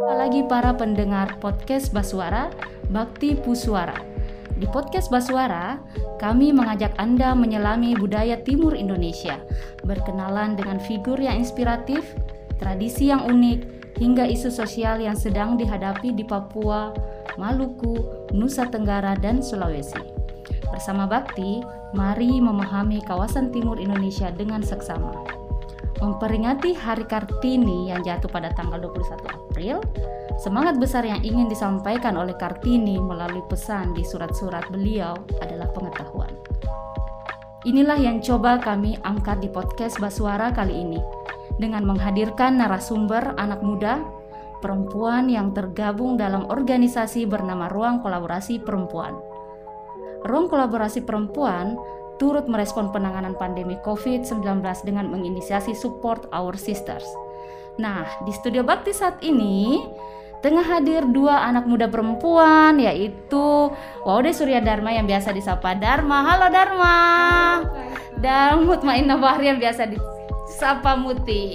Apalagi para pendengar podcast Baswara, Bakti Puswara. Di podcast Baswara, kami mengajak Anda menyelami budaya timur Indonesia, berkenalan dengan figur yang inspiratif, tradisi yang unik, hingga isu sosial yang sedang dihadapi di Papua, Maluku, Nusa Tenggara, dan Sulawesi. Bersama Bakti, mari memahami kawasan timur Indonesia dengan seksama. Memperingati Hari Kartini yang jatuh pada tanggal 21 April, semangat besar yang ingin disampaikan oleh Kartini melalui pesan di surat-surat beliau adalah pengetahuan. Inilah yang coba kami angkat di podcast Baswara kali ini dengan menghadirkan narasumber anak muda, perempuan yang tergabung dalam organisasi bernama Ruang Kolaborasi Perempuan. Ruang Kolaborasi Perempuan turut merespon penanganan pandemi COVID-19 dengan menginisiasi Support Our Sisters. Nah, di studio Bakti saat ini tengah hadir dua anak muda perempuan yaitu Waude Surya Dharma yang biasa disapa Dharma. Halo Dharma. Dan Mutmainah Bahri yang biasa disapa Muti.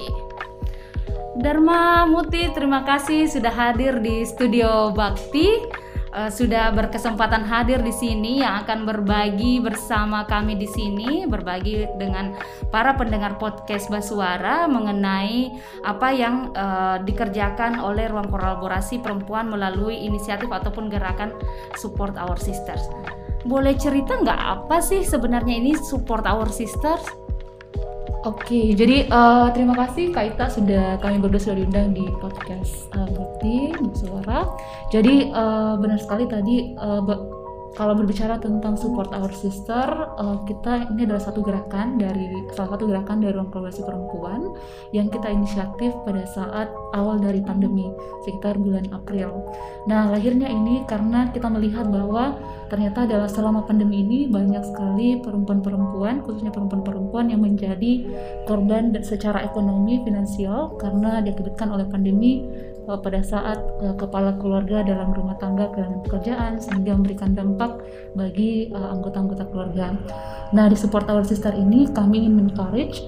Dharma Muti, terima kasih sudah hadir di studio Bakti uh, sudah berkesempatan hadir di sini yang akan berbagi bersama kami di sini berbagi dengan para pendengar podcast Basuara mengenai apa yang uh, dikerjakan oleh ruang kolaborasi perempuan melalui inisiatif ataupun gerakan Support Our Sisters. Boleh cerita nggak apa sih sebenarnya ini Support Our Sisters? Oke, jadi uh, terima kasih Kak Ita sudah kami berdua sudah diundang di podcast uh, Bukti Suara. Jadi uh, benar sekali tadi uh, kalau berbicara tentang support our sister, uh, kita ini adalah satu gerakan dari salah satu gerakan dari ruang kolaborasi perempuan yang kita inisiatif pada saat awal dari pandemi sekitar bulan April. Nah, lahirnya ini karena kita melihat bahwa ternyata adalah selama pandemi ini banyak sekali perempuan-perempuan, khususnya perempuan-perempuan yang menjadi korban secara ekonomi finansial karena diakibatkan oleh pandemi pada saat uh, kepala keluarga dalam rumah tangga kehilangan pekerjaan sehingga memberikan dampak bagi uh, anggota-anggota keluarga. Nah, di support our sister ini kami ingin encourage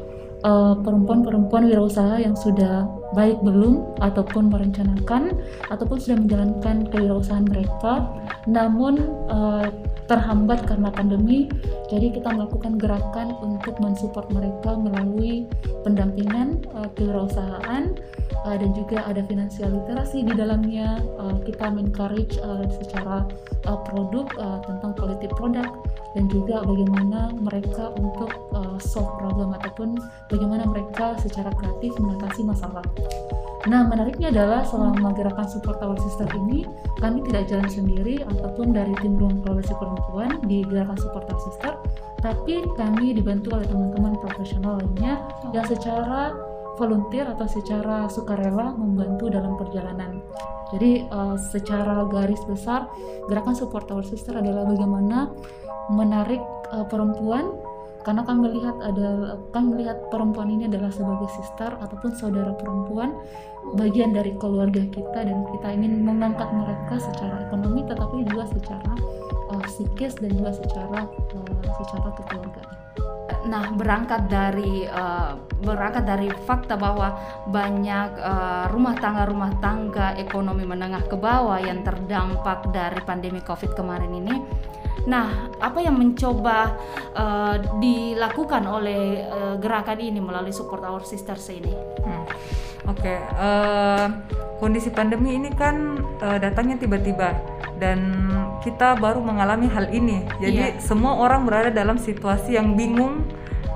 perempuan-perempuan wirausaha yang sudah baik belum ataupun merencanakan ataupun sudah menjalankan kewirausahaan mereka namun terhambat karena pandemi jadi kita melakukan gerakan untuk mensupport mereka melalui pendampingan uh, kewirausahaan uh, dan juga ada finansial literasi di dalamnya uh, kita encourage uh, secara uh, produk uh, tentang quality product dan juga bagaimana mereka untuk uh, solve problem ataupun bagaimana mereka secara kreatif mengatasi masalah. Nah, menariknya adalah selama gerakan support our sister ini, kami tidak jalan sendiri ataupun dari tim ruang kolaborasi perempuan di gerakan support our sister, tapi kami dibantu oleh teman-teman profesional lainnya yang secara volunteer atau secara sukarela membantu dalam perjalanan. Jadi uh, secara garis besar gerakan support our sister adalah bagaimana menarik uh, perempuan karena kami melihat ada kami melihat perempuan ini adalah sebagai sister ataupun saudara perempuan bagian dari keluarga kita dan kita ingin mengangkat mereka secara ekonomi tetapi juga secara uh, psikis dan juga secara uh, secara kekeluargaan. Nah, berangkat dari uh, berangkat dari fakta bahwa banyak uh, rumah tangga rumah tangga ekonomi menengah ke bawah yang terdampak dari pandemi Covid kemarin ini. Nah, apa yang mencoba uh, dilakukan oleh uh, gerakan ini melalui support our sisters ini? Hmm. Oke, okay, uh, kondisi pandemi ini kan uh, datangnya tiba-tiba dan kita baru mengalami hal ini. Jadi yeah. semua orang berada dalam situasi yang bingung,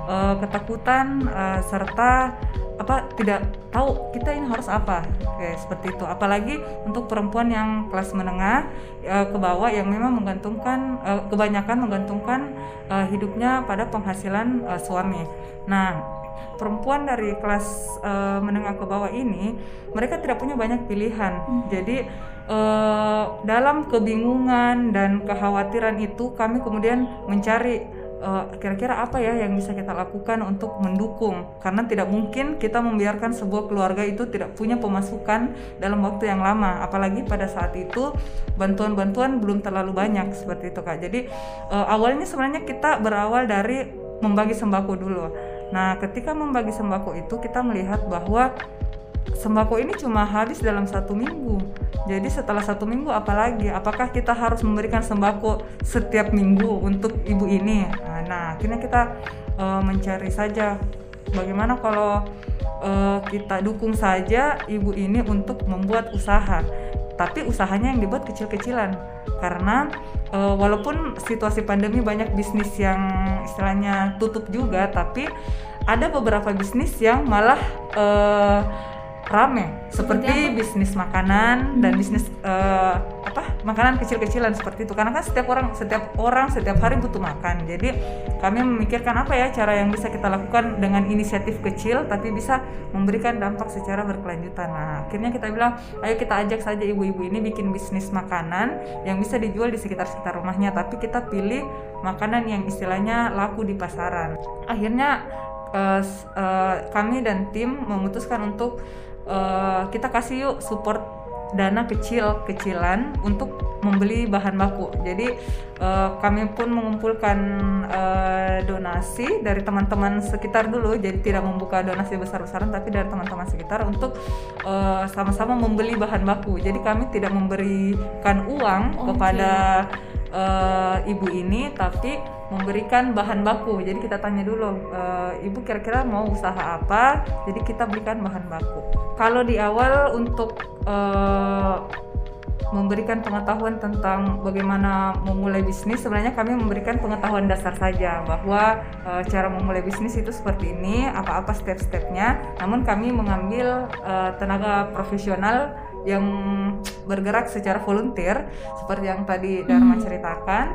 uh, ketakutan uh, serta apa tidak tahu kita ini harus apa kayak seperti itu apalagi untuk perempuan yang kelas menengah uh, ke bawah yang memang menggantungkan uh, kebanyakan menggantungkan uh, hidupnya pada penghasilan uh, suami nah perempuan dari kelas uh, menengah ke bawah ini mereka tidak punya banyak pilihan. Hmm. jadi uh, dalam kebingungan dan kekhawatiran itu kami kemudian mencari uh, kira-kira apa ya yang bisa kita lakukan untuk mendukung. Karena tidak mungkin kita membiarkan sebuah keluarga itu tidak punya pemasukan dalam waktu yang lama. Apalagi pada saat itu bantuan-bantuan belum terlalu banyak seperti itu kak. Jadi uh, awalnya sebenarnya kita berawal dari membagi sembako dulu Nah, ketika membagi sembako itu kita melihat bahwa sembako ini cuma habis dalam satu minggu. Jadi setelah satu minggu apalagi? Apakah kita harus memberikan sembako setiap minggu untuk ibu ini? Nah, nah akhirnya kita uh, mencari saja bagaimana kalau uh, kita dukung saja ibu ini untuk membuat usaha. Tapi usahanya yang dibuat kecil-kecilan karena uh, walaupun situasi pandemi banyak bisnis yang istilahnya tutup juga, tapi ada beberapa bisnis yang malah uh, rame. Seperti, seperti bisnis makanan hmm. dan bisnis uh, apa makanan kecil-kecilan seperti itu. Karena kan setiap orang setiap orang setiap hari butuh makan. Jadi kami memikirkan apa ya cara yang bisa kita lakukan dengan inisiatif kecil tapi bisa memberikan dampak secara berkelanjutan. Nah akhirnya kita bilang ayo kita ajak saja ibu-ibu ini bikin bisnis makanan yang bisa dijual di sekitar-sekitar rumahnya. Tapi kita pilih makanan yang istilahnya laku di pasaran. Akhirnya uh, uh, kami dan tim memutuskan untuk uh, kita kasih yuk support dana kecil-kecilan untuk membeli bahan baku. Jadi uh, kami pun mengumpulkan uh, donasi dari teman-teman sekitar dulu. Jadi tidak membuka donasi besar-besaran, tapi dari teman-teman sekitar untuk sama-sama uh, membeli bahan baku. Jadi kami tidak memberikan uang okay. kepada uh, ibu ini, tapi memberikan bahan baku. Jadi kita tanya dulu, e, ibu kira-kira mau usaha apa? Jadi kita berikan bahan baku. Kalau di awal untuk e, memberikan pengetahuan tentang bagaimana memulai bisnis, sebenarnya kami memberikan pengetahuan dasar saja bahwa e, cara memulai bisnis itu seperti ini, apa-apa step-stepnya. Namun kami mengambil e, tenaga profesional yang bergerak secara volunteer seperti yang tadi Dharma hmm. ceritakan.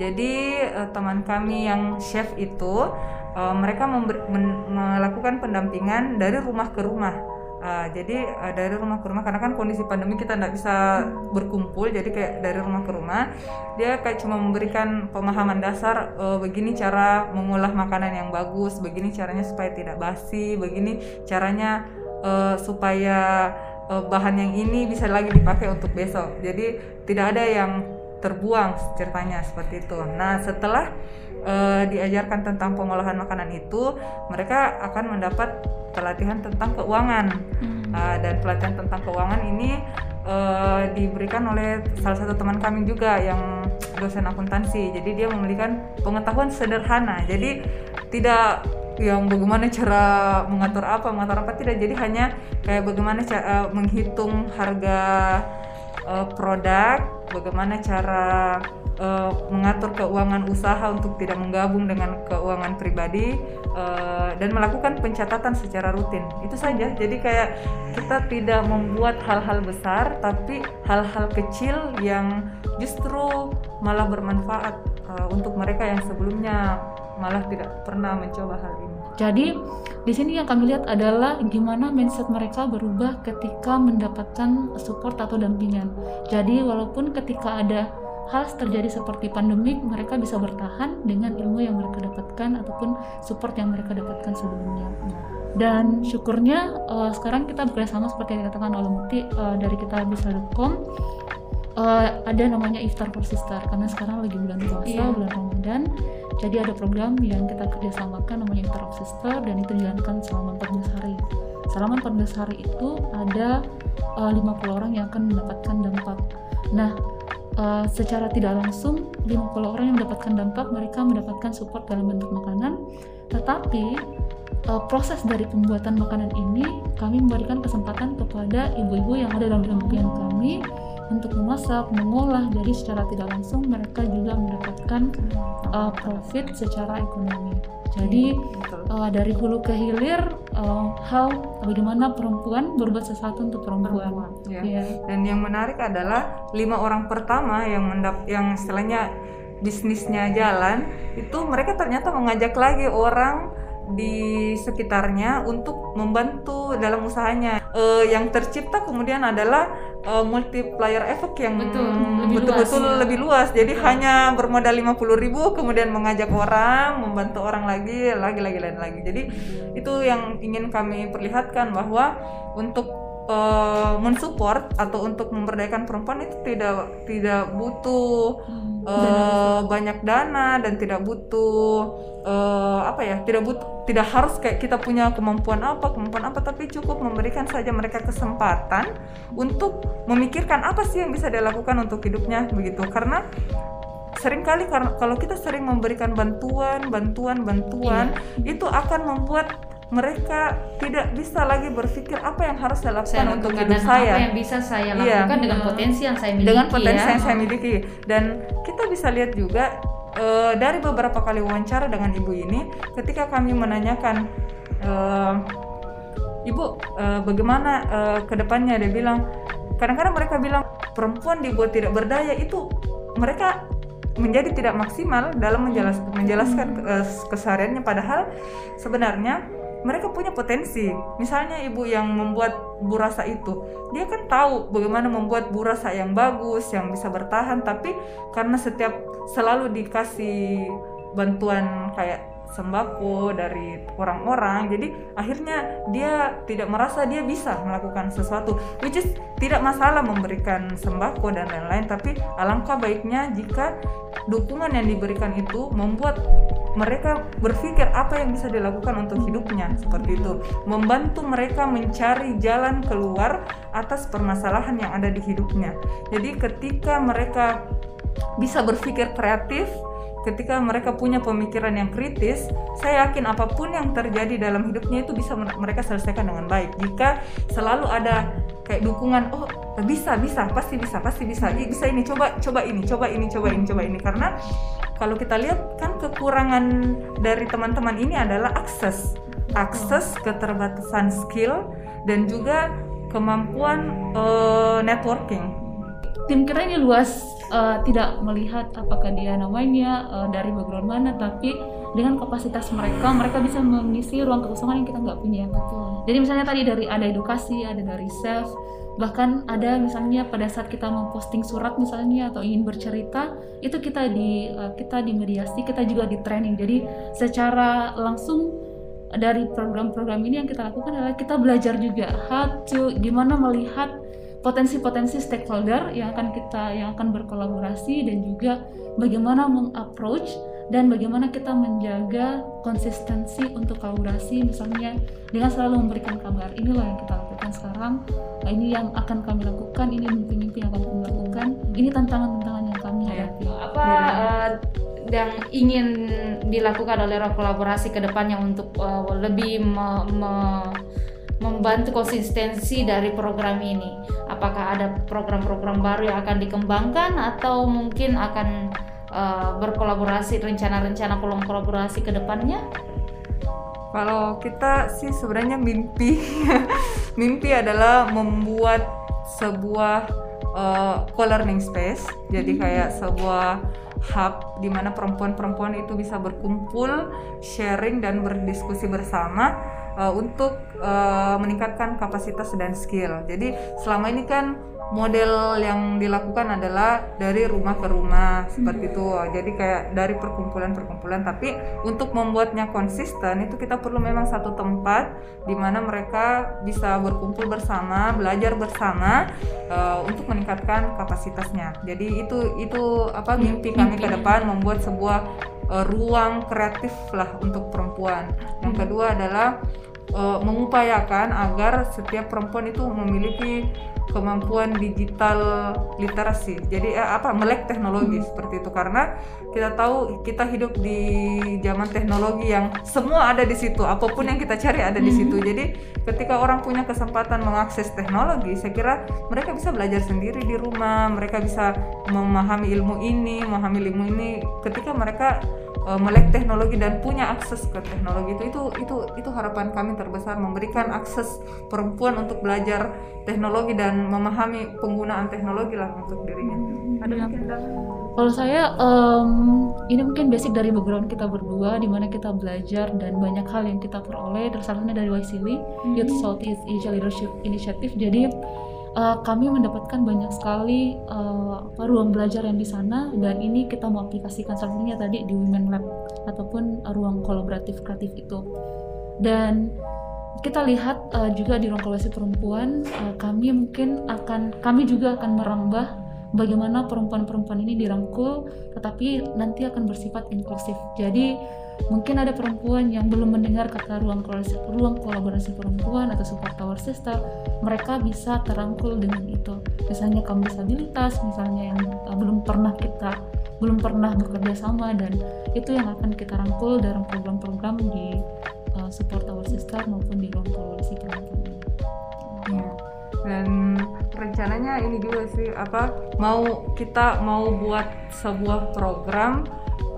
Jadi uh, teman kami yang chef itu uh, mereka melakukan pendampingan dari rumah ke rumah. Uh, jadi uh, dari rumah ke rumah karena kan kondisi pandemi kita tidak bisa berkumpul jadi kayak dari rumah ke rumah dia kayak cuma memberikan pemahaman dasar uh, begini cara mengolah makanan yang bagus begini caranya supaya tidak basi begini caranya uh, supaya uh, bahan yang ini bisa lagi dipakai untuk besok. Jadi tidak ada yang terbuang ceritanya seperti itu. Nah, setelah uh, diajarkan tentang pengolahan makanan itu, mereka akan mendapat pelatihan tentang keuangan. Hmm. Uh, dan pelatihan tentang keuangan ini uh, diberikan oleh salah satu teman kami juga yang dosen akuntansi. Jadi dia memberikan pengetahuan sederhana. Jadi tidak yang bagaimana cara mengatur apa mengatur apa tidak. Jadi hanya kayak bagaimana cara uh, menghitung harga uh, produk bagaimana cara uh, mengatur keuangan usaha untuk tidak menggabung dengan keuangan pribadi uh, dan melakukan pencatatan secara rutin. Itu saja. Jadi kayak kita tidak membuat hal-hal besar tapi hal-hal kecil yang justru malah bermanfaat uh, untuk mereka yang sebelumnya malah tidak pernah mencoba hal ini. Jadi di sini yang kami lihat adalah gimana mindset mereka berubah ketika mendapatkan support atau dampingan. Jadi walaupun ketika ada hal terjadi seperti pandemik, mereka bisa bertahan dengan ilmu yang mereka dapatkan ataupun support yang mereka dapatkan sebelumnya. Dan syukurnya uh, sekarang kita bekerjasama seperti yang dikatakan oleh Mukti uh, dari kita bisa.com uh, ada namanya iftar sister karena sekarang lagi bulan puasa, yeah. bulan Ramadan jadi ada program yang kita kerjasamakan namanya Interop Sister dan itu dijalankan selama 14 hari. Selama 14 hari itu ada uh, eh, 50 orang yang akan mendapatkan dampak. Nah, uh, secara tidak langsung 50 orang yang mendapatkan dampak mereka mendapatkan support dalam bentuk makanan, tetapi uh, proses dari pembuatan makanan ini kami memberikan kesempatan kepada ibu-ibu yang ada dalam impian kami untuk memasak, mengolah, jadi secara tidak langsung mereka juga mendapatkan uh, profit secara ekonomi. Jadi uh, dari hulu ke hilir uh, hal bagaimana perempuan berbuat sesuatu untuk perempuan. perempuan ya. Yeah. Dan yang menarik adalah lima orang pertama yang mendap yang istilahnya bisnisnya jalan itu mereka ternyata mengajak lagi orang di sekitarnya untuk membantu dalam usahanya. Uh, yang tercipta kemudian adalah uh, multiplier effect yang betul-betul lebih, ya. lebih luas. Jadi ya. hanya bermodal 50 ribu kemudian mengajak orang, membantu orang lagi, lagi lagi lain lagi. Jadi itu yang ingin kami perlihatkan bahwa untuk uh, mensupport atau untuk memberdayakan perempuan itu tidak tidak butuh uh, banyak dana dan tidak butuh uh, apa ya tidak butuh tidak harus kayak kita punya kemampuan apa kemampuan apa tapi cukup memberikan saja mereka kesempatan untuk memikirkan apa sih yang bisa dilakukan untuk hidupnya begitu karena sering kali karena kalau kita sering memberikan bantuan bantuan bantuan Iya. itu akan membuat mereka tidak bisa lagi berpikir apa yang harus saya lakukan saya untuk hidup saya apa yang bisa saya Iya. lakukan dengan potensi yang saya miliki dengan potensi ya. yang saya miliki dan kita bisa lihat juga eh, dari beberapa kali wawancara dengan ibu ini ketika kami menanyakan eh, ibu eh, bagaimana eh, ke depannya dia bilang kadang-kadang mereka bilang perempuan dibuat tidak berdaya itu mereka menjadi tidak maksimal dalam menjelas- menjelaskan eh, kesehariannya. Padahal sebenarnya mereka punya potensi. Misalnya ibu yang membuat burasa itu, dia kan tahu bagaimana membuat burasa yang bagus, yang bisa bertahan, tapi karena setiap selalu dikasih bantuan kayak sembako dari orang-orang, jadi akhirnya dia tidak merasa dia bisa melakukan sesuatu, which is tidak masalah memberikan sembako dan lain-lain, tapi alangkah baiknya jika dukungan yang diberikan itu membuat mereka berpikir apa yang bisa dilakukan untuk hidupnya. Seperti itu. Membantu mereka mencari jalan keluar atas permasalahan yang ada di hidupnya. Jadi ketika mereka bisa berpikir kreatif ketika mereka punya pemikiran yang kritis saya yakin apa pun yang terjadi dalam hidupnya itu bisa mer- mereka selesaikan dengan baik. Jika selalu ada kayak dukungan oh bisa bisa pasti bisa pasti bisa Ih, bisa ini coba coba ini coba ini coba ini coba ini. Karena kalau kita lihat kan kekurangan dari teman-teman ini adalah akses. Akses keterbatasan skill dan juga kemampuan eh, networking tim kita ini luas eh, tidak melihat apakah dia namanya eh, dari background mana tapi dengan kapasitas mereka mereka bisa mengisi ruang kekosongan yang kita nggak punya. Jadi misalnya tadi dari ada edukasi ada dari self bahkan ada misalnya pada saat kita memposting surat misalnya atau ingin bercerita itu kita di eh, kita dimediasi kita juga di training. Jadi secara langsung dari program-program ini yang kita lakukan adalah kita belajar juga how to gimana melihat potensi-potensi stakeholder yang akan kita yang akan berkolaborasi dan juga bagaimana mengapproach dan bagaimana kita menjaga konsistensi untuk kolaborasi misalnya dengan selalu memberikan kabar. Inilah yang kita lakukan sekarang. Nah, ini yang akan kami lakukan ini mimpi-mimpi yang akan kami lakukan. Ini tantangan-tantangan yang kami Iya. hadapi. Apa eh, yang ingin dilakukan oleh kolaborasi ke depannya untuk eh, lebih me- me- membantu konsistensi dari program ini. Apakah ada program-program baru yang akan dikembangkan atau mungkin akan eh, berkolaborasi rencana-rencana kolaborasi ke depannya? Kalau kita sih sebenarnya mimpi, mimpi adalah membuat sebuah uh, co-learning space. Jadi kayak sebuah hub di mana perempuan-perempuan itu bisa berkumpul, sharing dan berdiskusi bersama uh, untuk uh, meningkatkan kapasitas dan skill. Jadi selama ini kan model yang dilakukan adalah dari rumah ke rumah seperti itu. Jadi kayak dari perkumpulan-perkumpulan tapi untuk membuatnya konsisten itu kita perlu memang satu tempat di mana mereka bisa berkumpul bersama, belajar bersama uh, untuk meningkatkan kapasitasnya. Jadi itu itu apa mimpi kami ke depan membuat sebuah uh, ruang kreatif lah untuk perempuan. Yang kedua adalah uh, mengupayakan agar setiap perempuan itu memiliki kemampuan digital literasi. Jadi eh, apa melek teknologi seperti itu karena kita tahu kita hidup di zaman teknologi yang semua ada di situ. Apa pun yang kita cari ada di situ. Jadi ketika orang punya kesempatan mengakses teknologi, saya kira mereka bisa belajar sendiri di rumah, mereka bisa memahami ilmu ini, memahami ilmu ini ketika mereka uh, melek teknologi dan punya akses ke teknologi itu itu itu itu harapan kami terbesar memberikan akses perempuan untuk belajar teknologi dan memahami penggunaan teknologi lah untuk dirinya. Ada mungkin Dan? Kalau saya, em, ini mungkin basic dari background kita berdua, di mana kita belajar dan banyak hal yang kita peroleh. Terus satunya dari YCLI, Youth Southeast Asia Leadership Initiative. Jadi eh, kami mendapatkan banyak sekali apa, ruang belajar yang di sana, dan ini kita mau aplikasikan salah satunya tadi di Women Lab ataupun ruang kolaboratif kreatif itu. Dan kita lihat eh, juga di ruang kolaborasi perempuan, eh, kami mungkin akan, kami juga akan merambah bagaimana perempuan-perempuan ini dirangkul tetapi nanti akan bersifat inklusif. Jadi mungkin ada perempuan yang belum mendengar kata ruang kolaborasi, ruang kolaborasi perempuan atau support tower sister, mereka bisa terangkul dengan itu. Misalnya kaum disabilitas, misalnya yang uh, belum pernah kita belum pernah bekerja sama dan itu yang akan kita rangkul dalam program-program di uh, support tower sister maupun di ruang kolaborasi perempuan ini. Iya. dan rencananya ini juga sih apa mau kita mau buat sebuah program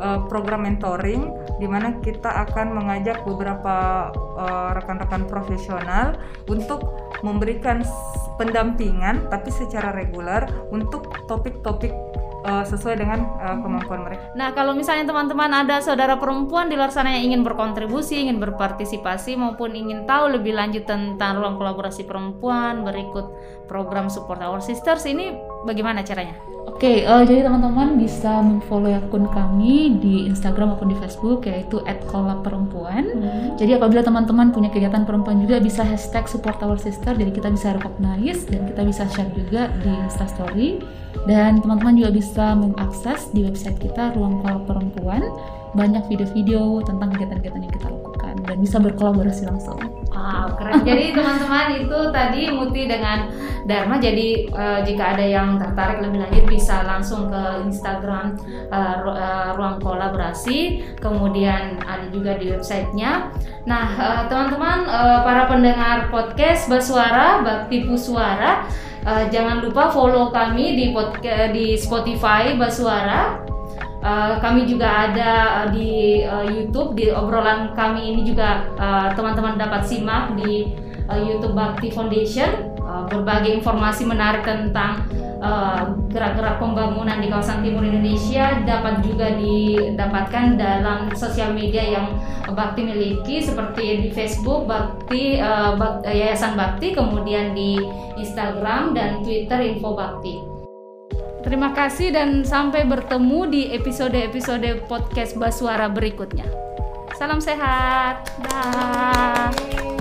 eh, program mentoring di mana kita akan mengajak beberapa eh, rekan-rekan profesional untuk memberikan pendampingan tapi secara reguler untuk topik-topik eh, sesuai dengan eh, kemampuan mereka. Nah, kalau misalnya teman-teman ada saudara perempuan di luar sana yang ingin berkontribusi, ingin berpartisipasi maupun ingin tahu lebih lanjut tentang ruang kolaborasi perempuan, berikut program Support Our Sisters ini bagaimana caranya? Oke, eh, jadi teman-teman bisa memfollow akun kami di Instagram maupun di Facebook yaitu @kolabperempuan. Jadi apabila teman-teman punya kegiatan perempuan juga bisa hashtag support our sister, jadi kita bisa recognize dan kita bisa share juga di Instastory. Dan teman-teman juga bisa mengakses di website kita Ruang Kolab Perempuan banyak video-video tentang kegiatan-kegiatan yang kita lakukan dan bisa berkolaborasi langsung. Wow, keren. Jadi teman-teman itu tadi Muti dengan Dharma. Jadi eh, jika ada yang tertarik lebih lanjut bisa langsung ke Instagram eh, Ru- eh, Ruang Kolaborasi. Kemudian ada juga di websitenya. Nah, teman-teman eh, para pendengar podcast Basuara Bakti Puswara, eh, jangan lupa follow kami di podca- di Spotify Basuara. Uh, kami juga ada uh, di uh, YouTube di obrolan kami ini juga uh, teman-teman dapat simak di uh, YouTube Bakti Foundation uh, berbagai informasi menarik tentang uh, gerak-gerak pembangunan di kawasan timur Indonesia dapat juga didapatkan dalam sosial media yang Bakti miliki seperti di Facebook Bakti uh, Bak- Yayasan Bakti kemudian di Instagram dan Twitter Info Bakti. Terima kasih dan sampai bertemu di episode-episode podcast Basuara berikutnya. Salam sehat. Dah.